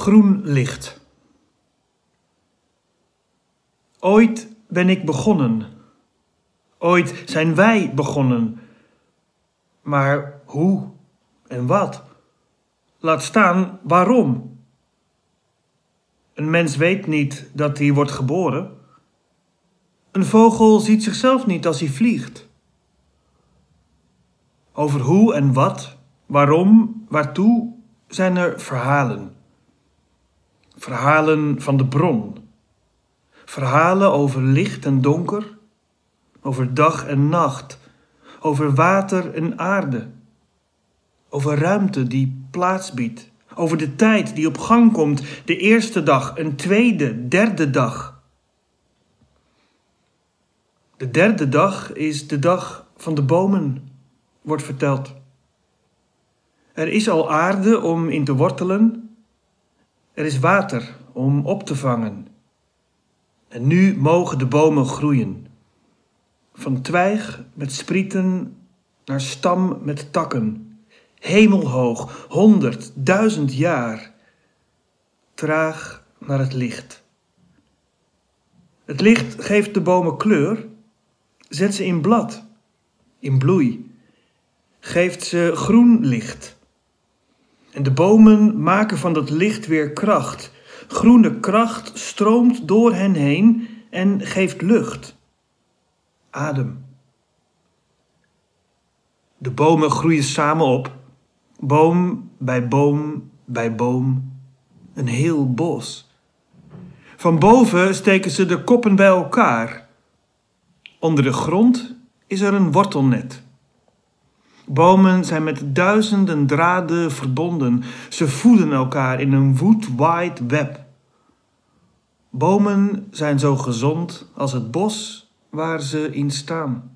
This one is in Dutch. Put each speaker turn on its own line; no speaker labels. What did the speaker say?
Groen licht. Ooit ben ik begonnen. Ooit zijn wij begonnen. Maar hoe en wat? Laat staan waarom. Een mens weet niet dat hij wordt geboren. Een vogel ziet zichzelf niet als hij vliegt. Over hoe en wat, waarom, waartoe zijn er verhalen. Verhalen van de bron. Verhalen over licht en donker, over dag en nacht, over water en aarde, over ruimte die plaats biedt, over de tijd die op gang komt, de eerste dag, een tweede, derde dag. De derde dag is de dag van de bomen, wordt verteld. Er is al aarde om in te wortelen, er is water om op te vangen. En nu mogen de bomen groeien. Van twijg met sprieten naar stam met takken. Hemelhoog, honderd, duizend jaar. Traag naar het licht. Het licht geeft de bomen kleur, zet ze in blad, in bloei, geeft ze groen licht. En de bomen maken van dat licht weer kracht. Groene kracht stroomt door hen heen en geeft lucht. Adem. De bomen groeien samen op, boom bij boom bij boom, een heel bos. Van boven steken ze de koppen bij elkaar. Onder de grond is er een wortelnet. Bomen zijn met duizenden draden verbonden. Ze voeden elkaar in een wood wide web. Bomen zijn zo gezond als het bos waar ze in staan.